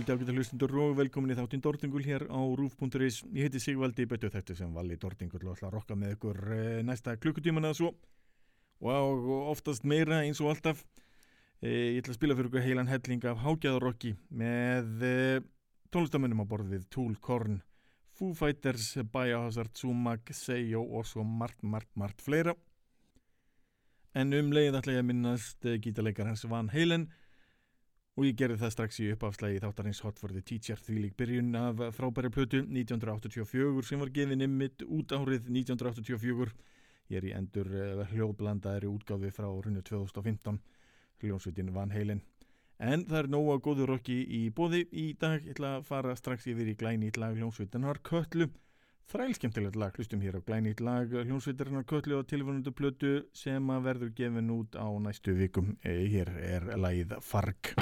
kvöldi ágæta hlustundur og velkomin í þáttinn Dordingul hér á rúf.is. Ég heiti Sigvaldi, betur þetta sem vali Dordingul og ætla að rokka með ykkur eh, næsta klukkutíman eða svo. Og oftast meira eins og alltaf. Eh, Ég ætla að spila fyrir ykkur heilan helling af hágæðarokki með eh, tónlistamönnum á borð við Tool, Korn, Foo Fighters, Biohazard, Sumac, Seyo og svo margt, margt, margt fleira. En um leið ætla ég að minnast eh, gítarleikarans Van Halen og ég gerði það strax í uppafslægi þáttarins Hot for the Teacher því lík byrjun af frábæri plötu 1984 sem var gefin ymmit út árið 1984 ég er í endur hljóðblandaðri útgáfi frá árinu 2015 hljónsvitin Van Halen. En það er nóga góður rocki í bóði í dag, ég ætla að fara strax yfir í glænýtt lag hljónsvitanar Köllu þrælskemmtilegt lag, hlustum hér á glænýtt lag hljónsvitarinnar Köllu og tilvonundu plötu sem að verður gefin út á næstu vikum, Eh, hér er lagið Farg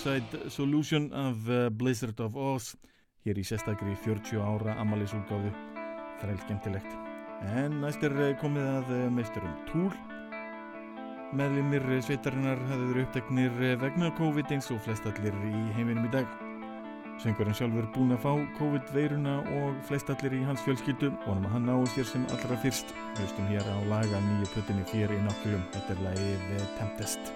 Suicide Solution af uh, Blizzard of Oz hér í sérstakri 40 ára amalisúlgáðu þræl skemmtilegt en næst er uh, komið að uh, meisturum Tool meðlimir sveitarinnar hafði verið uppteknir vegna COVID eins og flest allir í heiminum í dag Söngurinn sjálfur búinn að fá COVID-veiruna og flest allir í hans fjölskyldu hann að hann náðu sér sem allra fyrst. Hlustum hér á laga nýju plötinni fyrir í nokkulum. Þetta er lagið Tempest.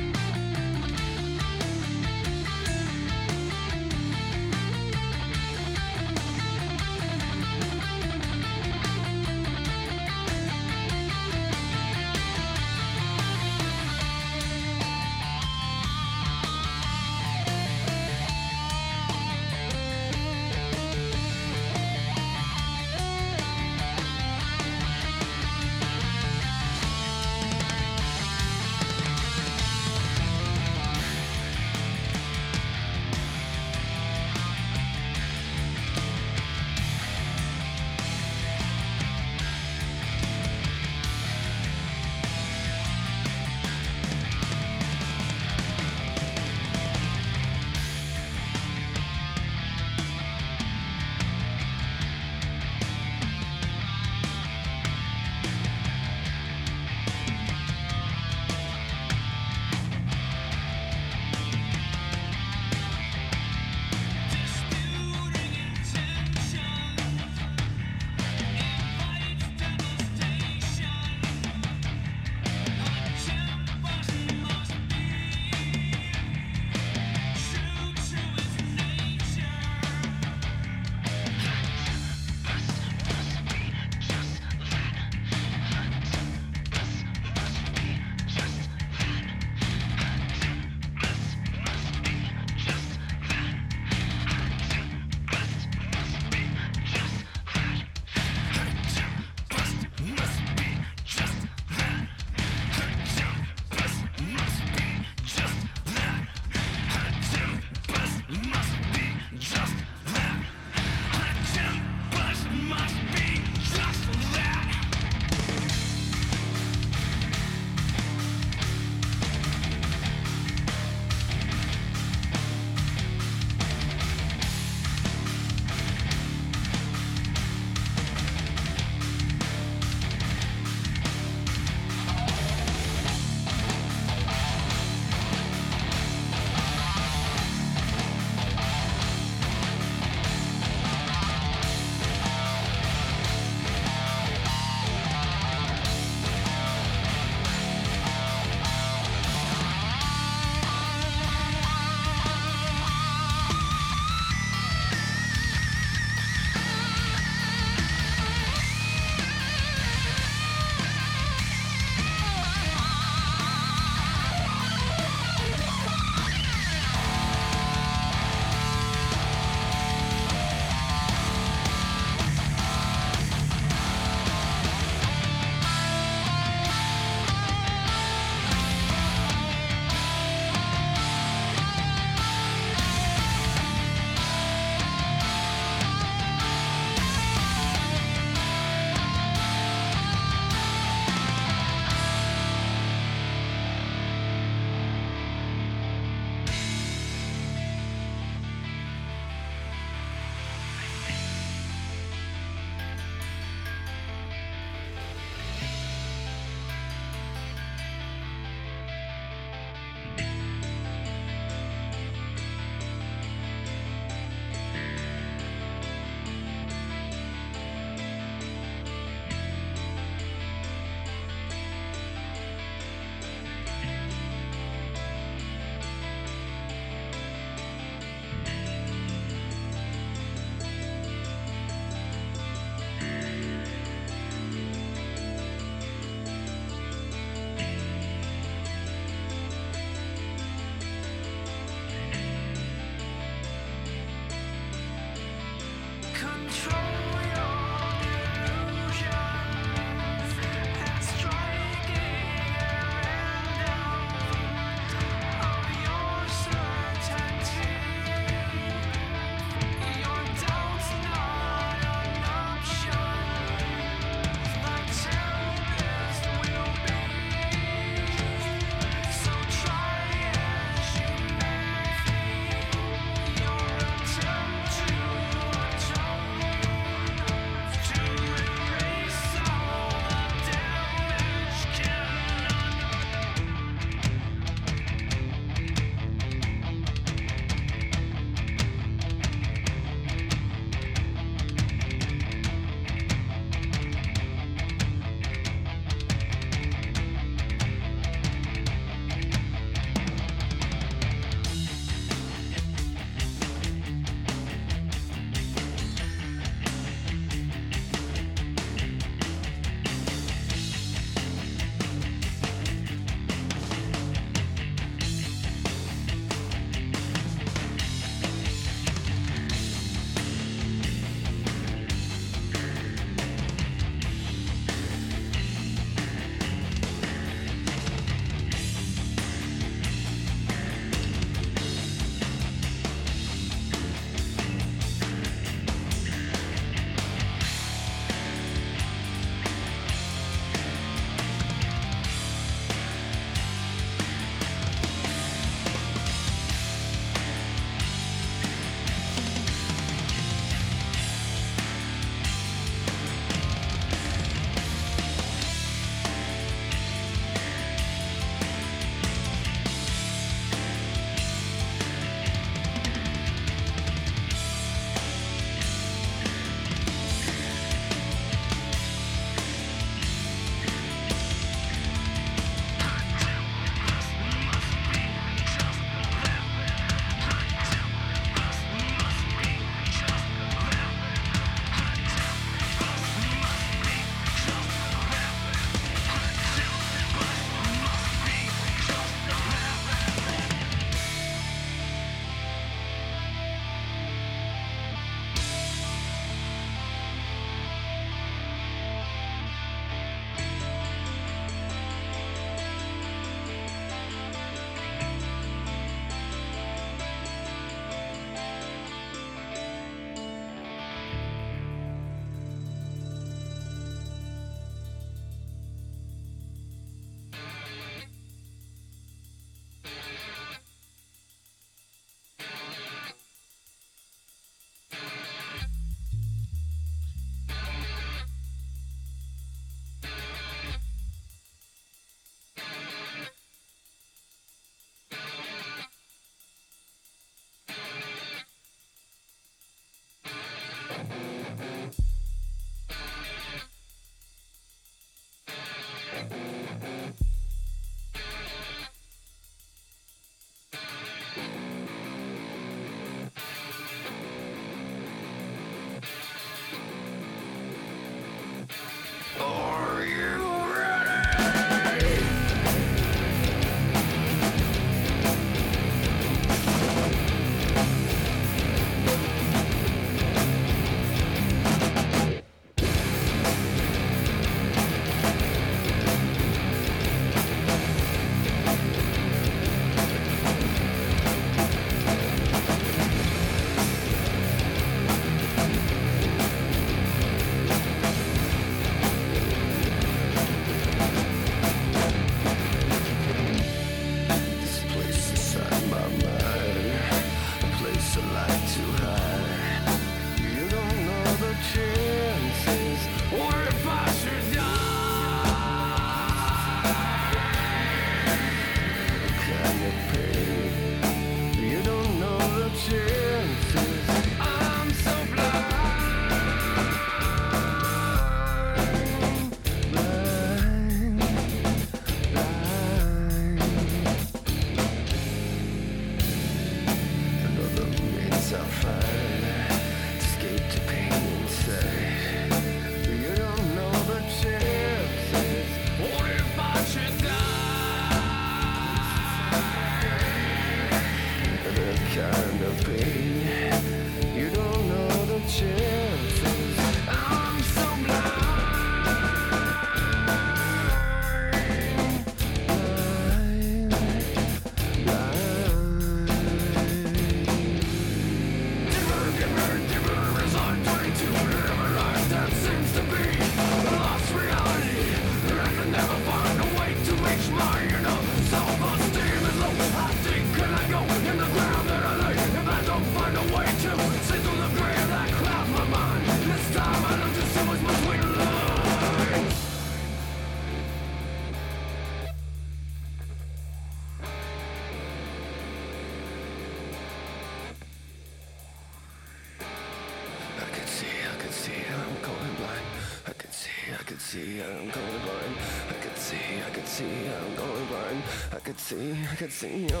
Señor.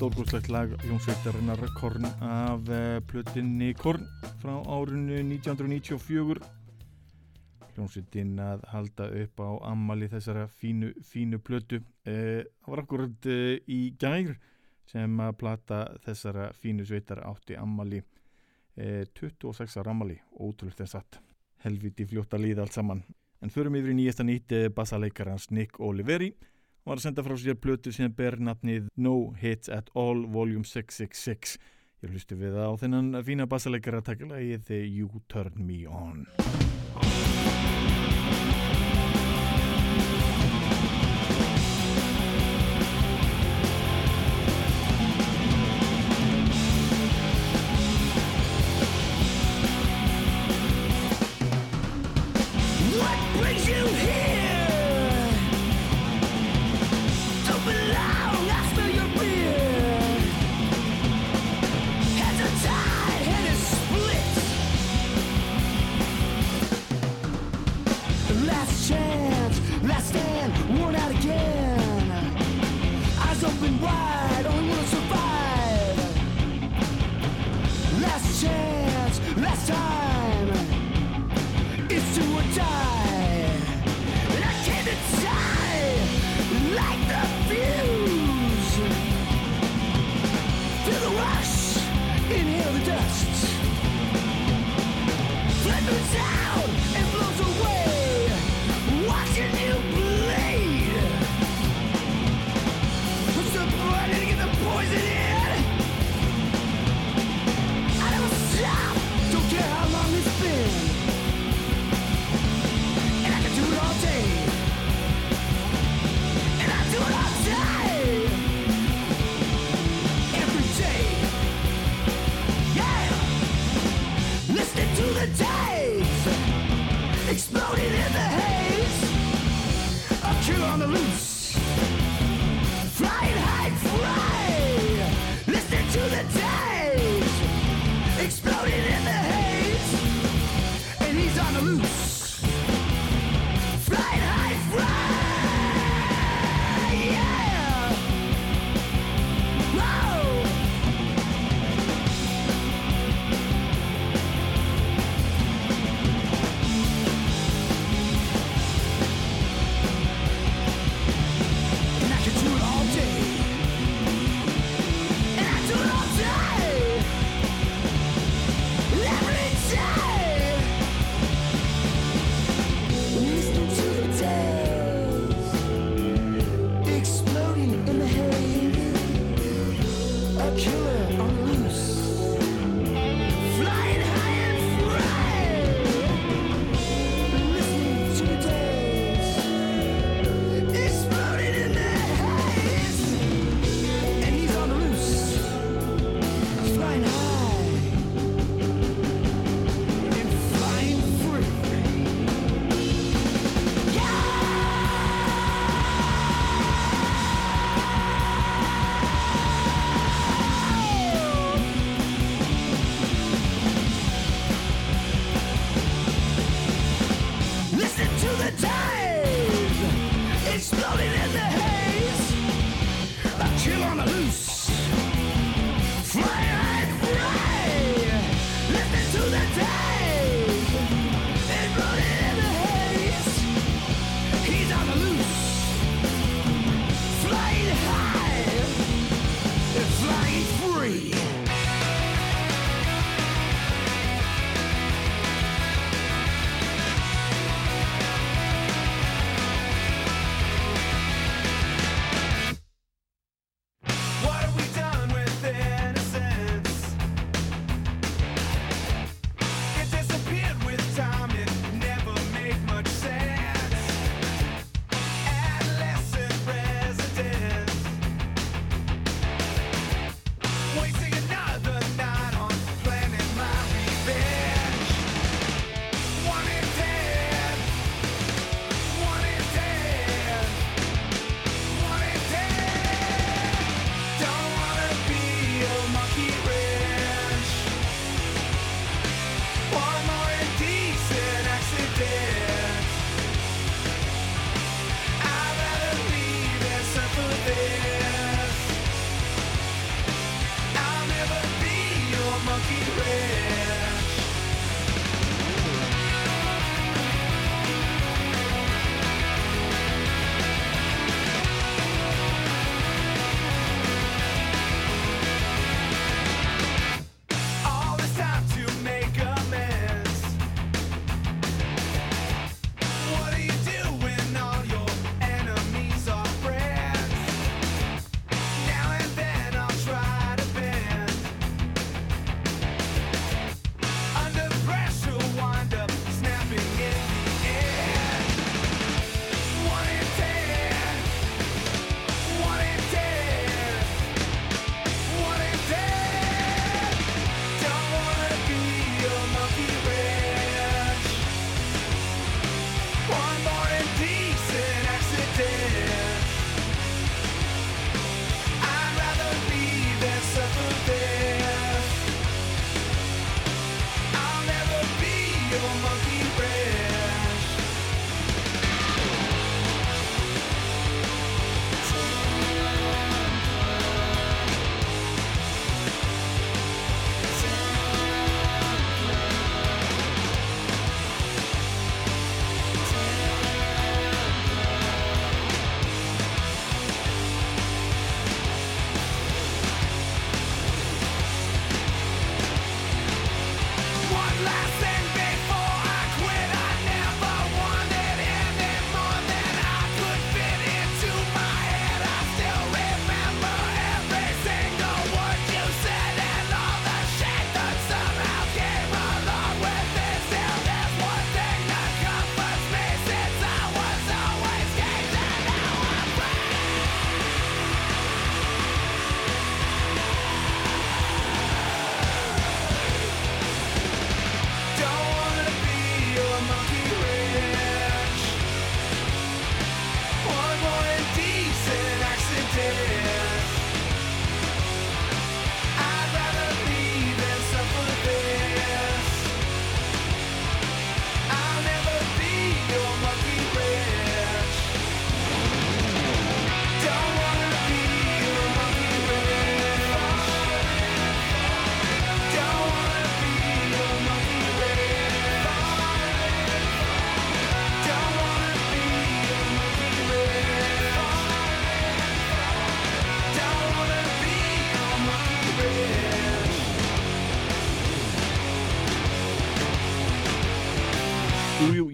stórgóðslegt lag Jónsveitarinnar Korn af eh, plötinni Korn frá árunnu 1994 Jónsveitin að halda upp á ammali þessara fínu, fínu plötu. Eh, það eh, var akkurat eh, í gær sem að plata þessara fínu sveitar átti ammali eh, 26 ammali, ótrúlega satt. Helviti fljóta líð allt saman. En förum yfir í nýjasta nýtt eh, bassaleikar hans Nick Oliveri var að senda frá sér plötu sem ber nafnið No Hits at All Vol. 666. Ég hlusti við það á þennan fína bassaleikara takilægið You Turn Me On. only wanna survive. Last chance, last time.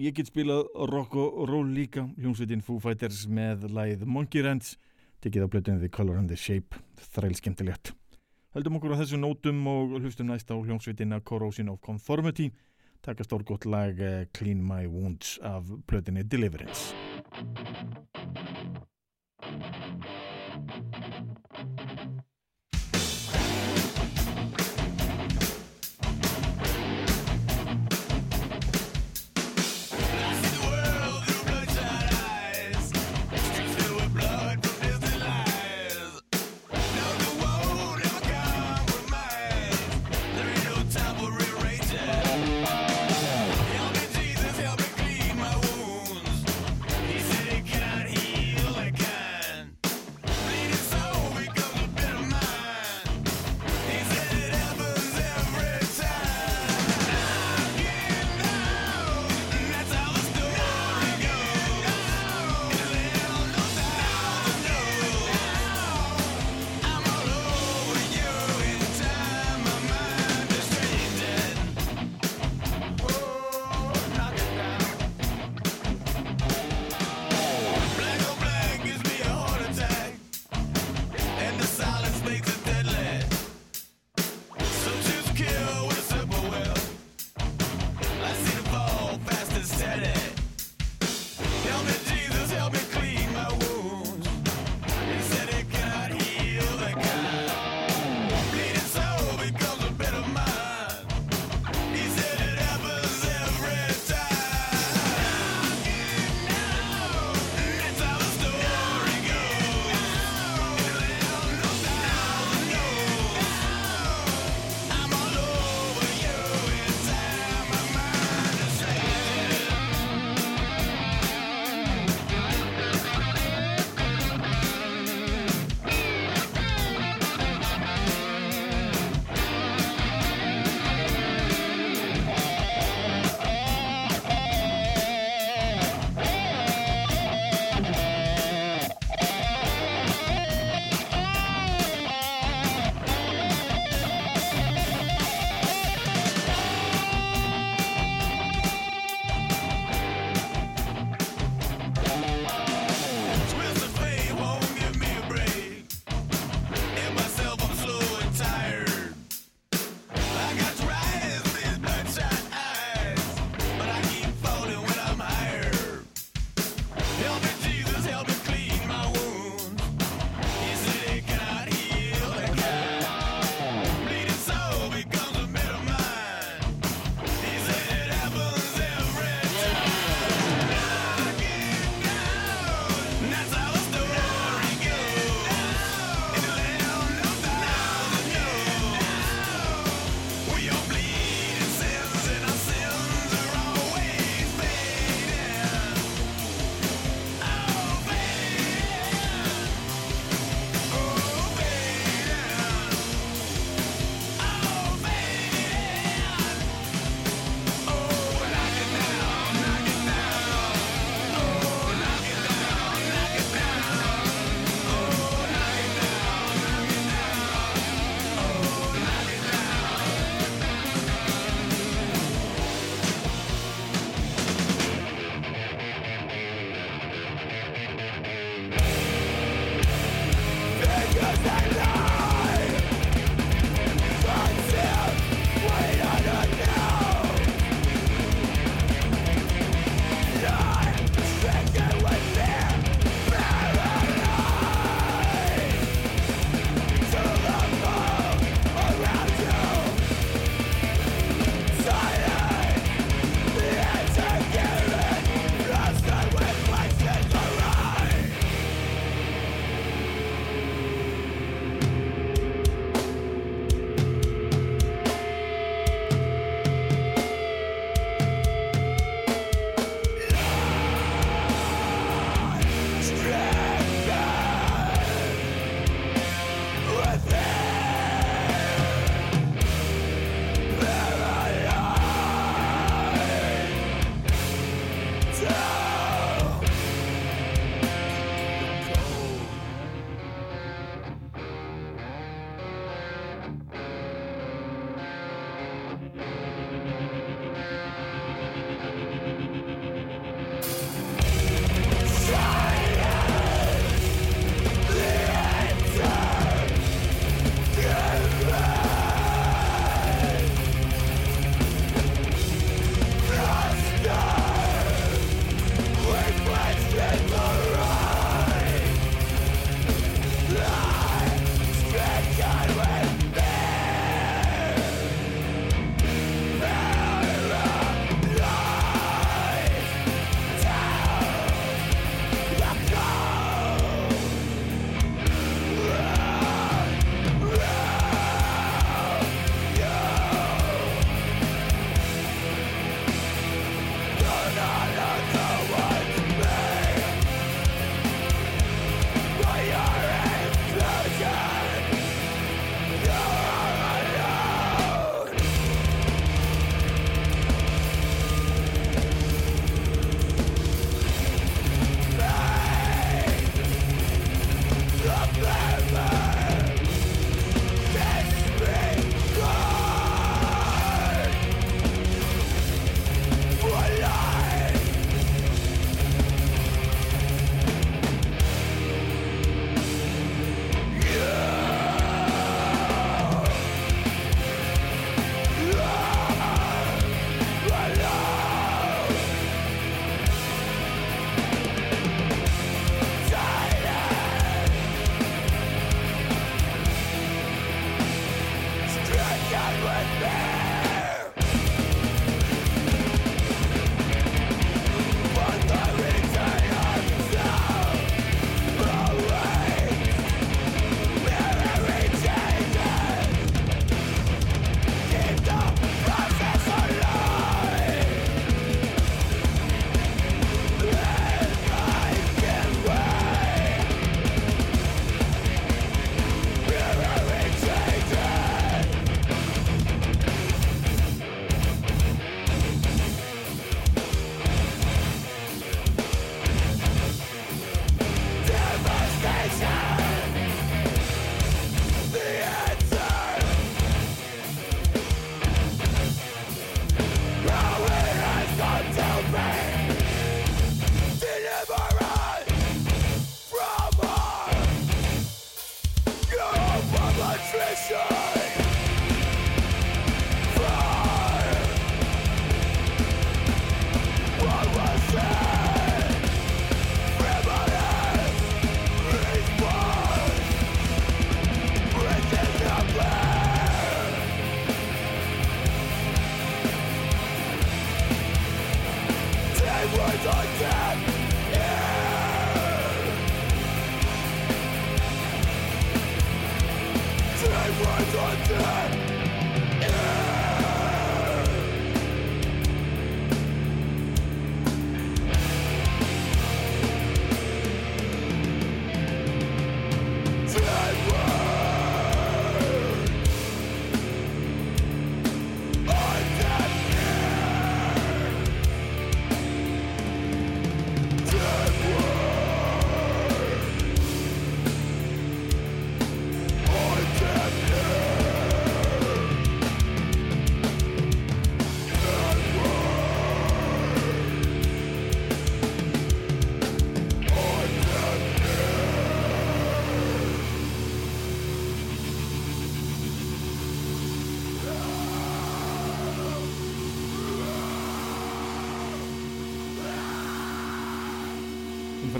Ég get spilað rock og roll líka, hljómsveitin Foo Fighters með lagið Monkey Ranch, tekið á blötunni The Color and the Shape, þræl skemmtilegt. Höldum okkur á þessu nótum og hlustum næst á hljómsveitina Corrosion of Conformity, taka stórgótt lag eh, Clean My Wounds af blötunni Deliverance. Help me,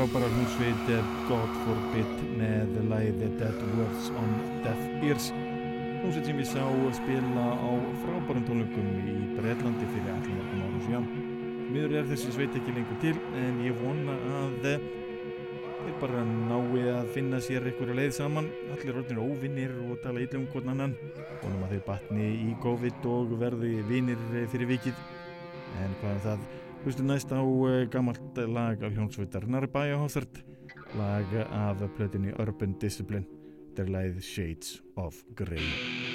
um frábæra hljómsveit eh, God Forbid með lagið Dead Words on Deaf Ears. Hljómsveit sem ég sá spila á frábærum tónleikum í Breitlandi fyrir allir mörgum árum síðan. Miður er þessi sveit ekki lengur til en ég vona að þeir bara nái að finna sér einhverja leið saman. Allir orðinir óvinnir og tala illa um hvern annan. Vonum að þeir batni í COVID og verði vinnir fyrir vikið. En hvað er það Hlustu næst á uh, gammalt lag af hljónsveitarnar Biohazard lag af plötinni Urban Discipline. Þetta er lagið Shades of Grey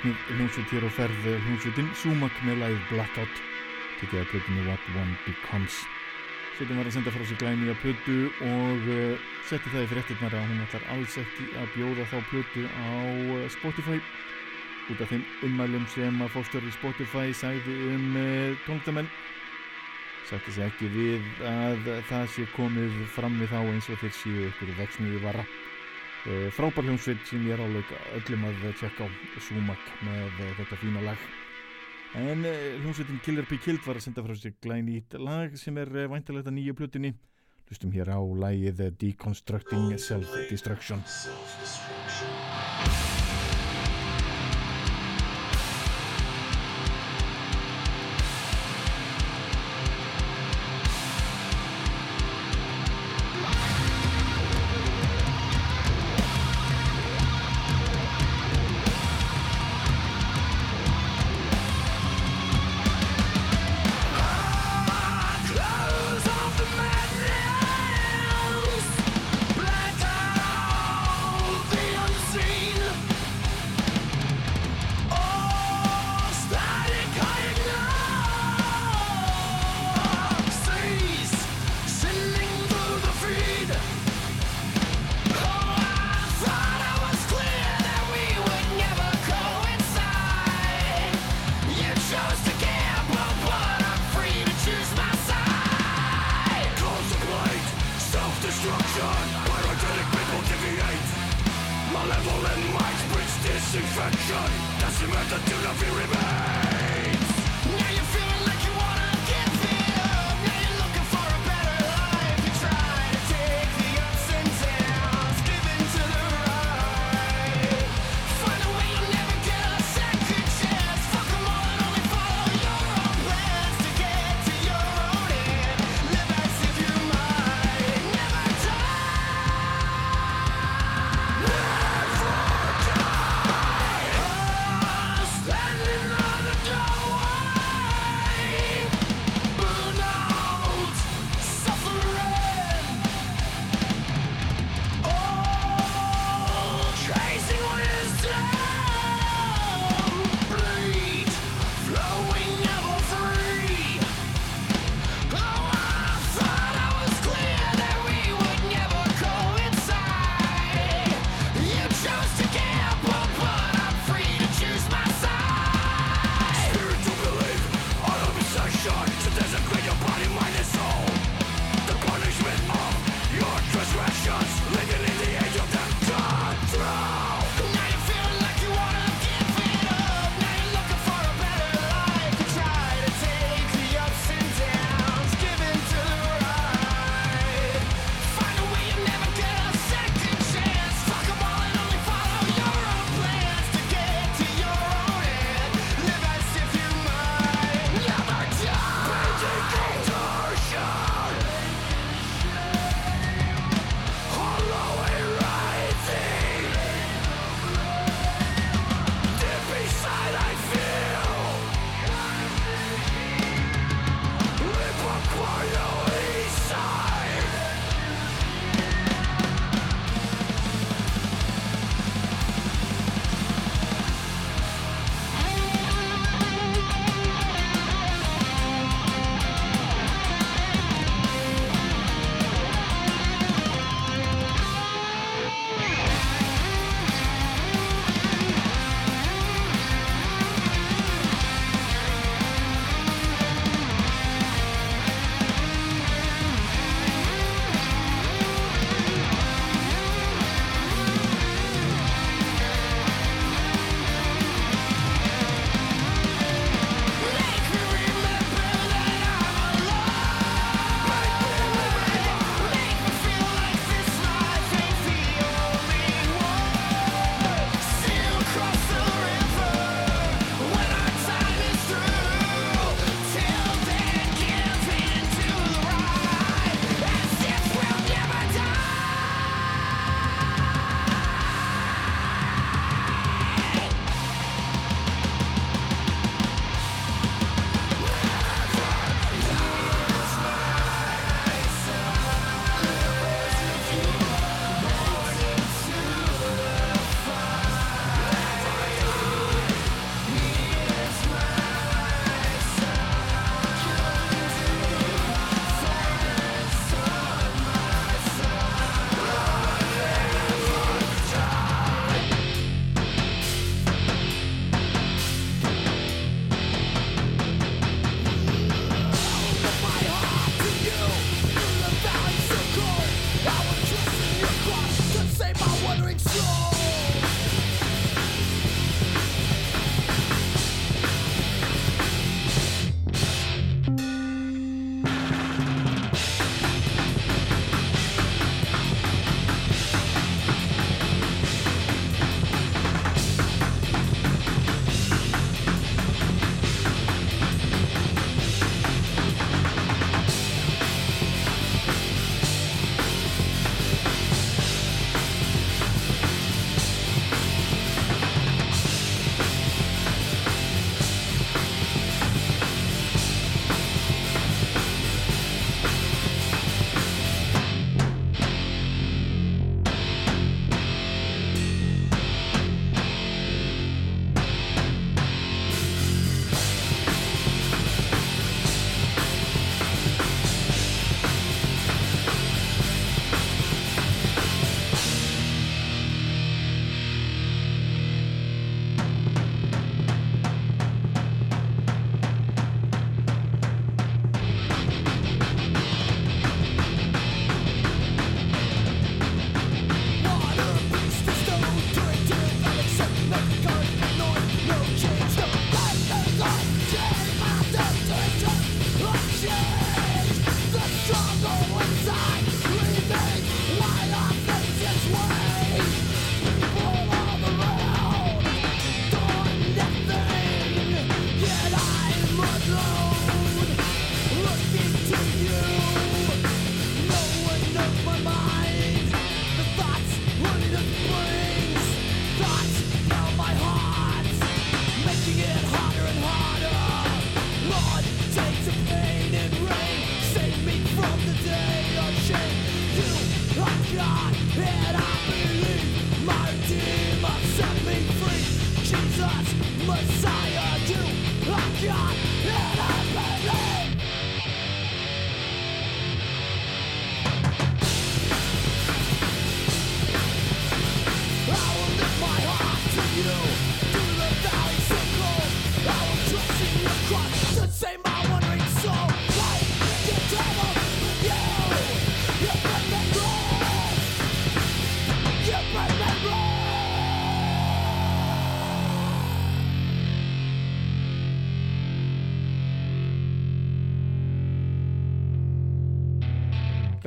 mögnuð hljómsveit hér á ferð hljómsveitin Sumac með læð Blackout tekið að plötunni What One Becomes. Sveitin var að senda frá sig glæni að plötu og uh, setti það í fréttinnar að hún ætlar alls ekki að bjóða þá plötu á uh, Spotify. Út af þeim ummælum sem að fórstöru Spotify sagði um uh, tónlistamenn. Sætti sig ekki við að það sé komið fram við þá eins og þeir séu ykkur vexniði vara. Uh, frábær hljómsveit sem ég er álega öllum að tjekka á. Sumac með uh, þetta fína lag. En uh, hljómsveitin Killer Be Killed var að senda frá sig glænýtt lag sem er væntalegt að nýju plutinni hlustum hér á lagið Deconstructing Self-Destruction. Close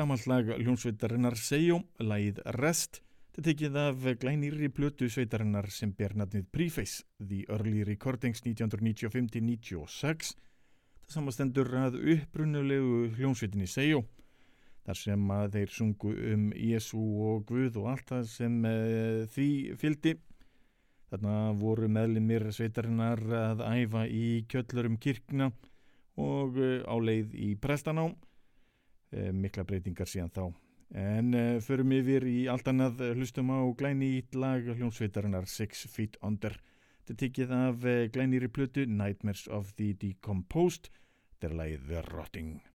gamalt lag hljónsveitarinnar Seijó, lagið Rest. Þetta tekið af glænýri plötu sveitarinnar sem ber nafnið Preface, The Early Recordings 1995-96. Það samastendur að upprunulegu hljónsveitinni Seijó, þar sem að þeir sungu um Jésu og Guð og allt það sem uh, því fyldi. Þarna voru meðlimir sveitarinnar að æfa í kjöllurum kirkna og uh, á leið í prestanám Eh, mikla breytingar síðan þá. En uh, förum yfir í allt annað hlustum á glæni í lag hljómsveitarinnar Six Feet Under. Þetta tekið af uh, glænýri plötu Nightmares of the Decomposed. Þetta er lagið The Rotting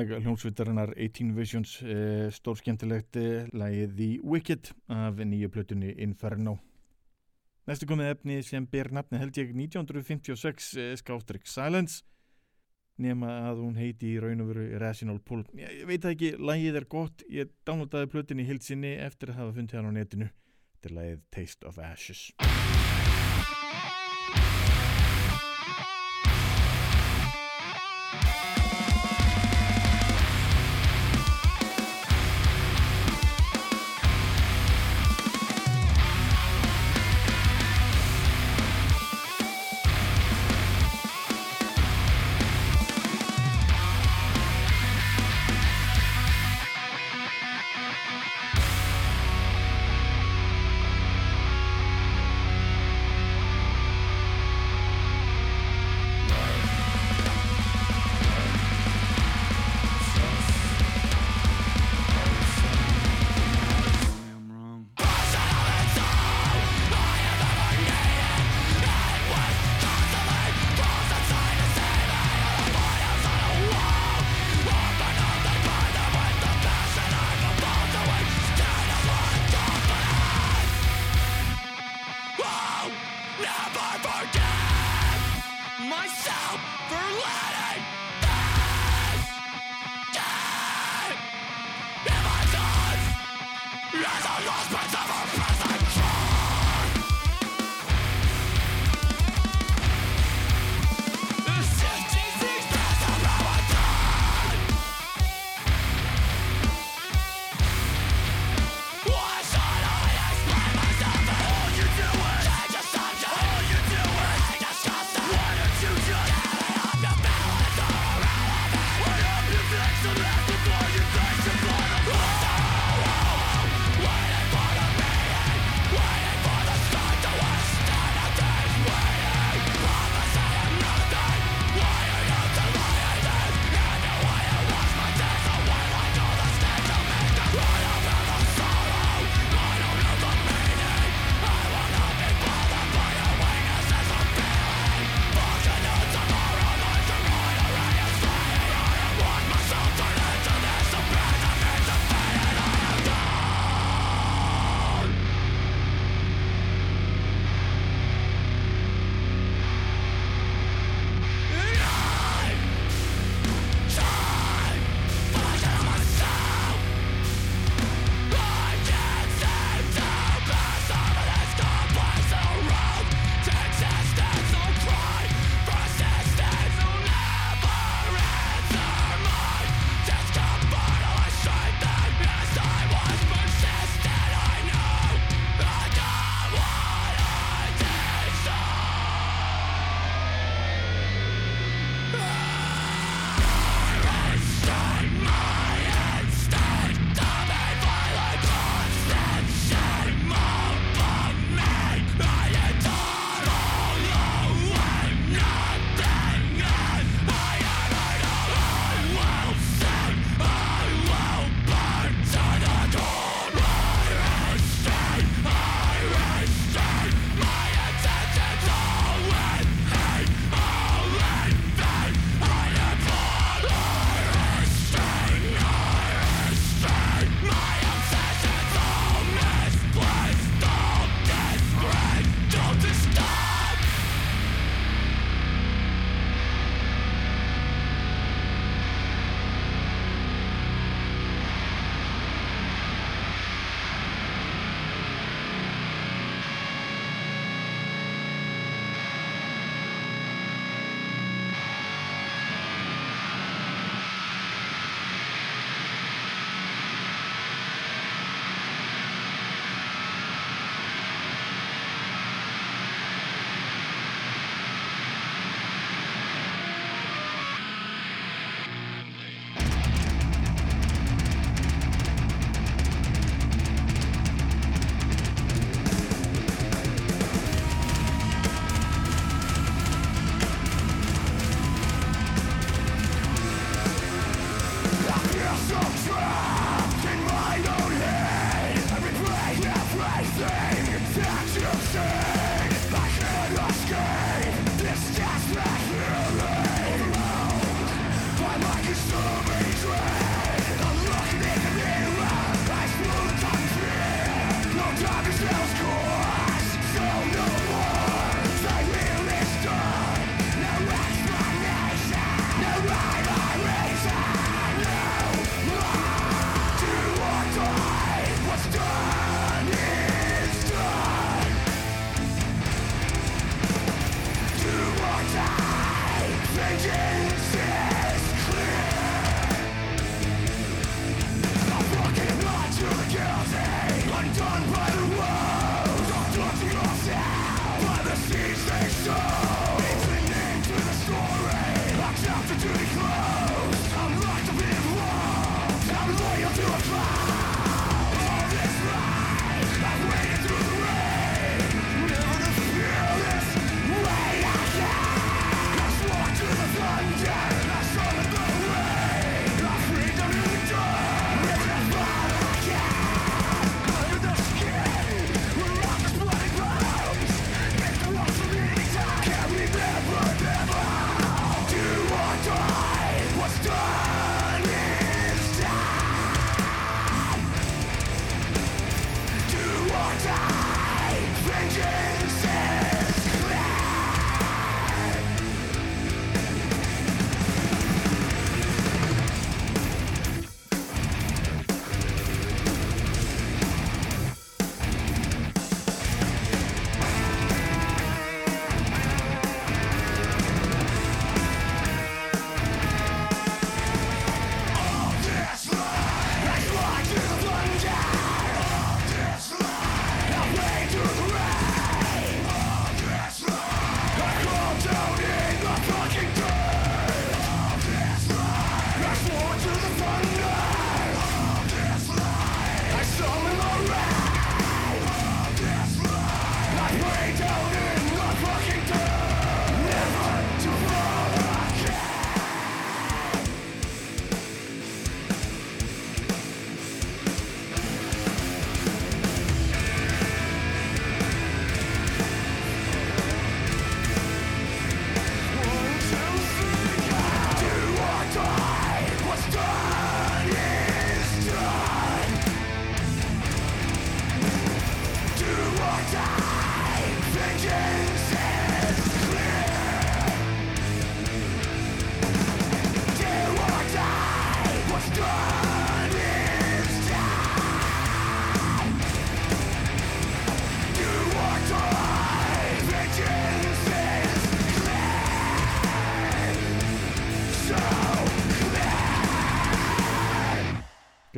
lag hljómsveitarinnar 18 Visions, uh, stórskemmtilegt uh, lagið The Wicked af nýju plötunni Inferno. Næstu komið efni sem ber nafni held ég 1956 uh, Skástrík Silence nema að hún heiti í raun og veru Rational Pull. Ég, ég veit ekki, lagið er gott, ég downloadaði plötunni í hildsinni eftir að hafa fundið hann á netinu. Þetta er lagið Taste of Ashes.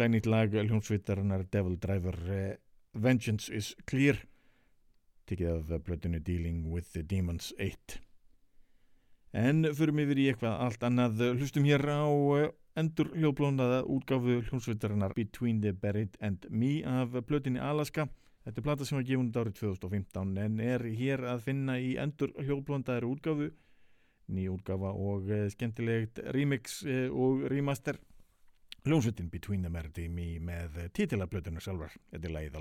Glænýtt lag hljómsveitarinnar Devil Driver uh, Vengeance is Clear tekið af blötinu Dealing with the Demons 1 en förum yfir í eitthvað allt annað. Hlustum hér á uh, endur hljóðblónaða útgáfu hljómsveitarinnar Between the Buried and Me af blötinu Alaska. Þetta er plata sem var gefund árið 2015 en er hér að finna í endur hljóðblóndaðari útgáfu. Ný útgáfa og uh, skemmtilegt remix og remaster hljómsveitin Between the Merdy Me með titilablötunar sjálfar. Þetta er lagið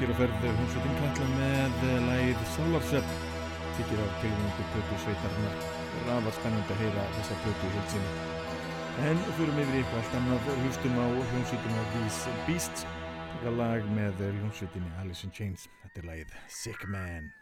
Rockir og ferð hljómsveitin Katla með lægið Sálarsöpp þykir á tilvöndu plötu sveitarnar rafar spennandi að heyra þessa plötu hilsinni. En fyrir yfir eitthvað allt annað hlustum á hljómsveitina These Beasts taka lag með hljómsveitinni Alice in Chains. Þetta er lægið Sick Man.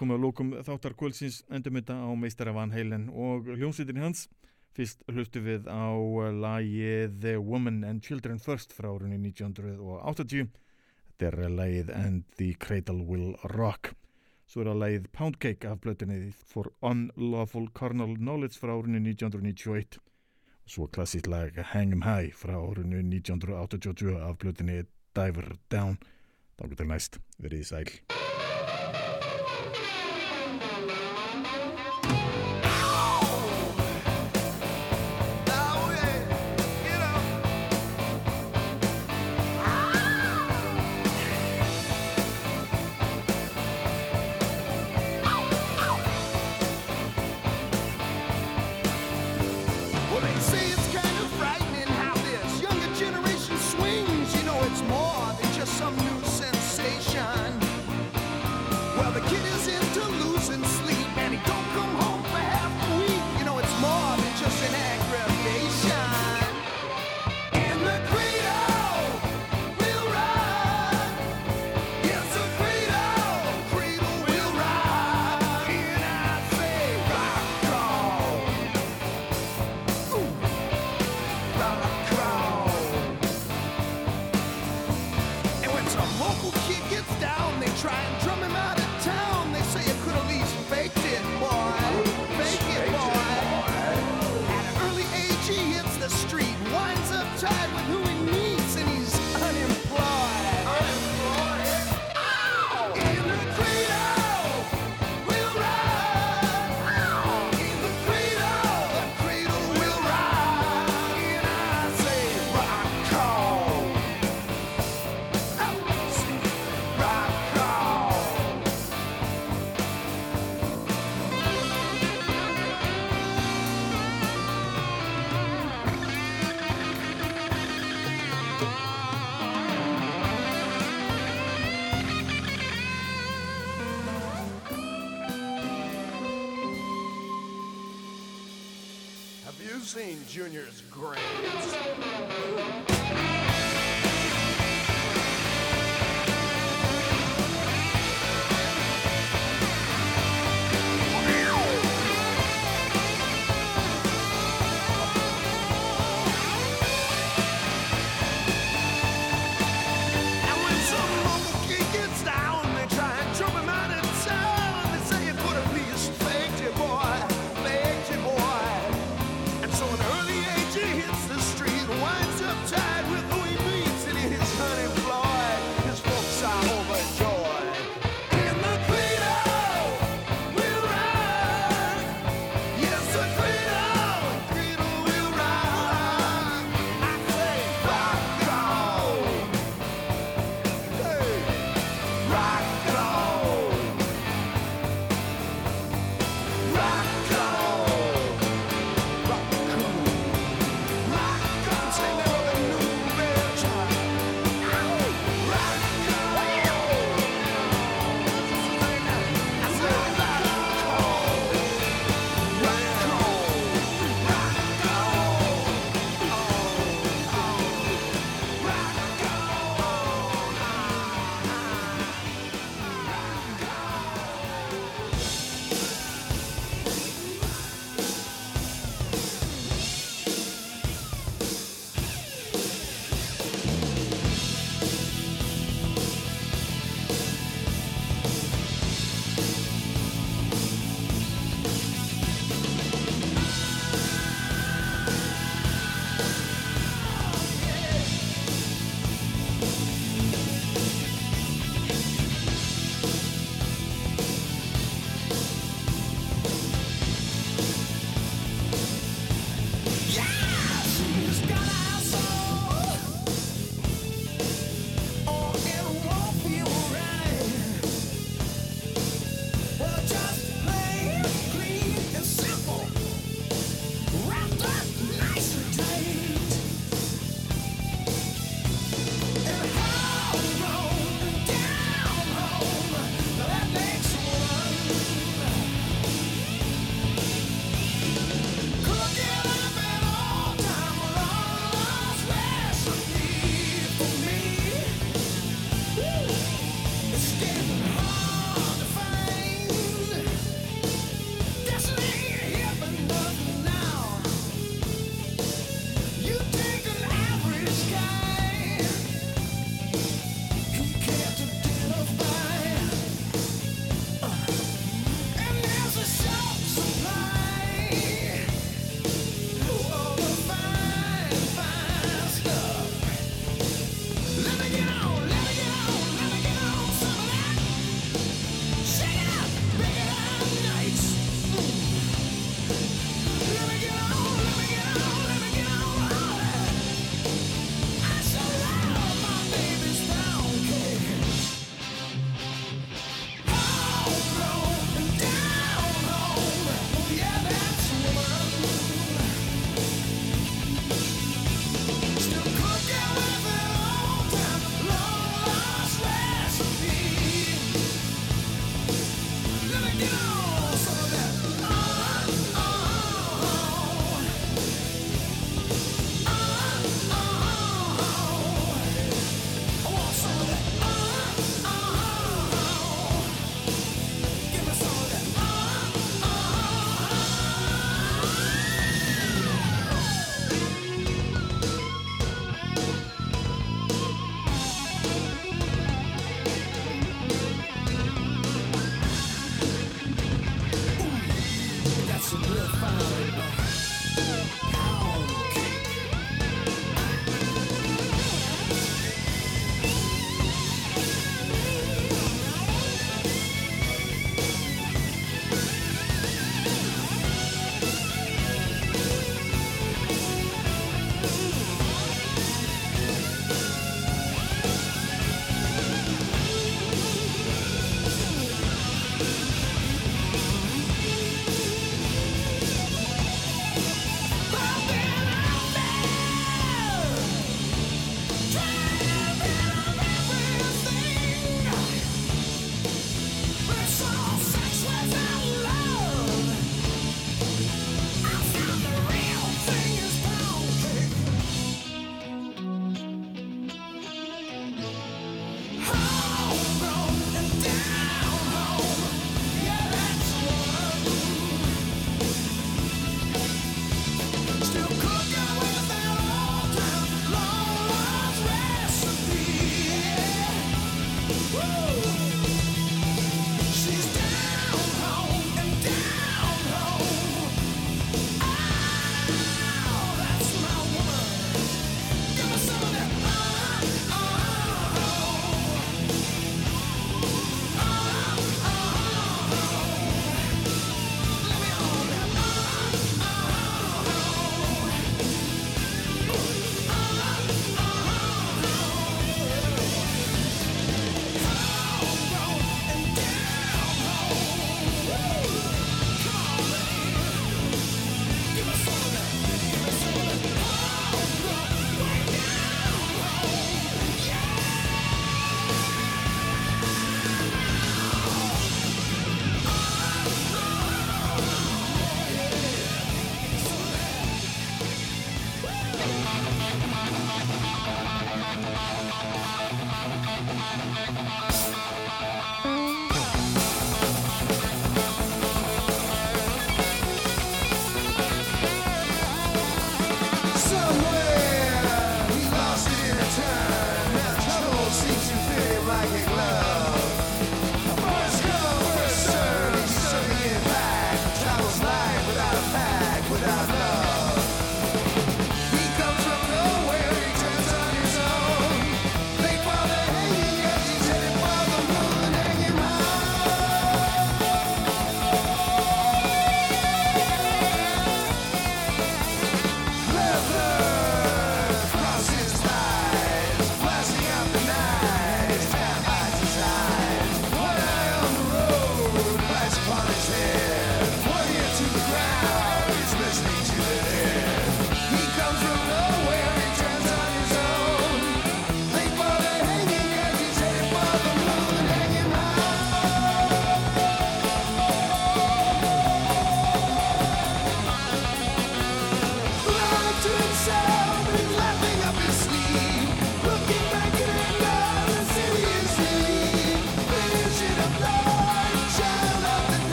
komum við að lókum þáttar kvöldsins endurmynda á meistara Van Halen og hljómsýtin hans. Fyrst hlustu við á lagið The Woman and Children First frá árunni 1980. Þetta er lagið And the Cradle Will Rock. Svo er að lagið Pound Cake af blötunni For Unlawful Carnal Knowledge frá árunni 1991. Svo klassíkt lag Hang 'em High frá árunni 1988 af blötunni Diver Down. Dangur til næst, verið í sæl.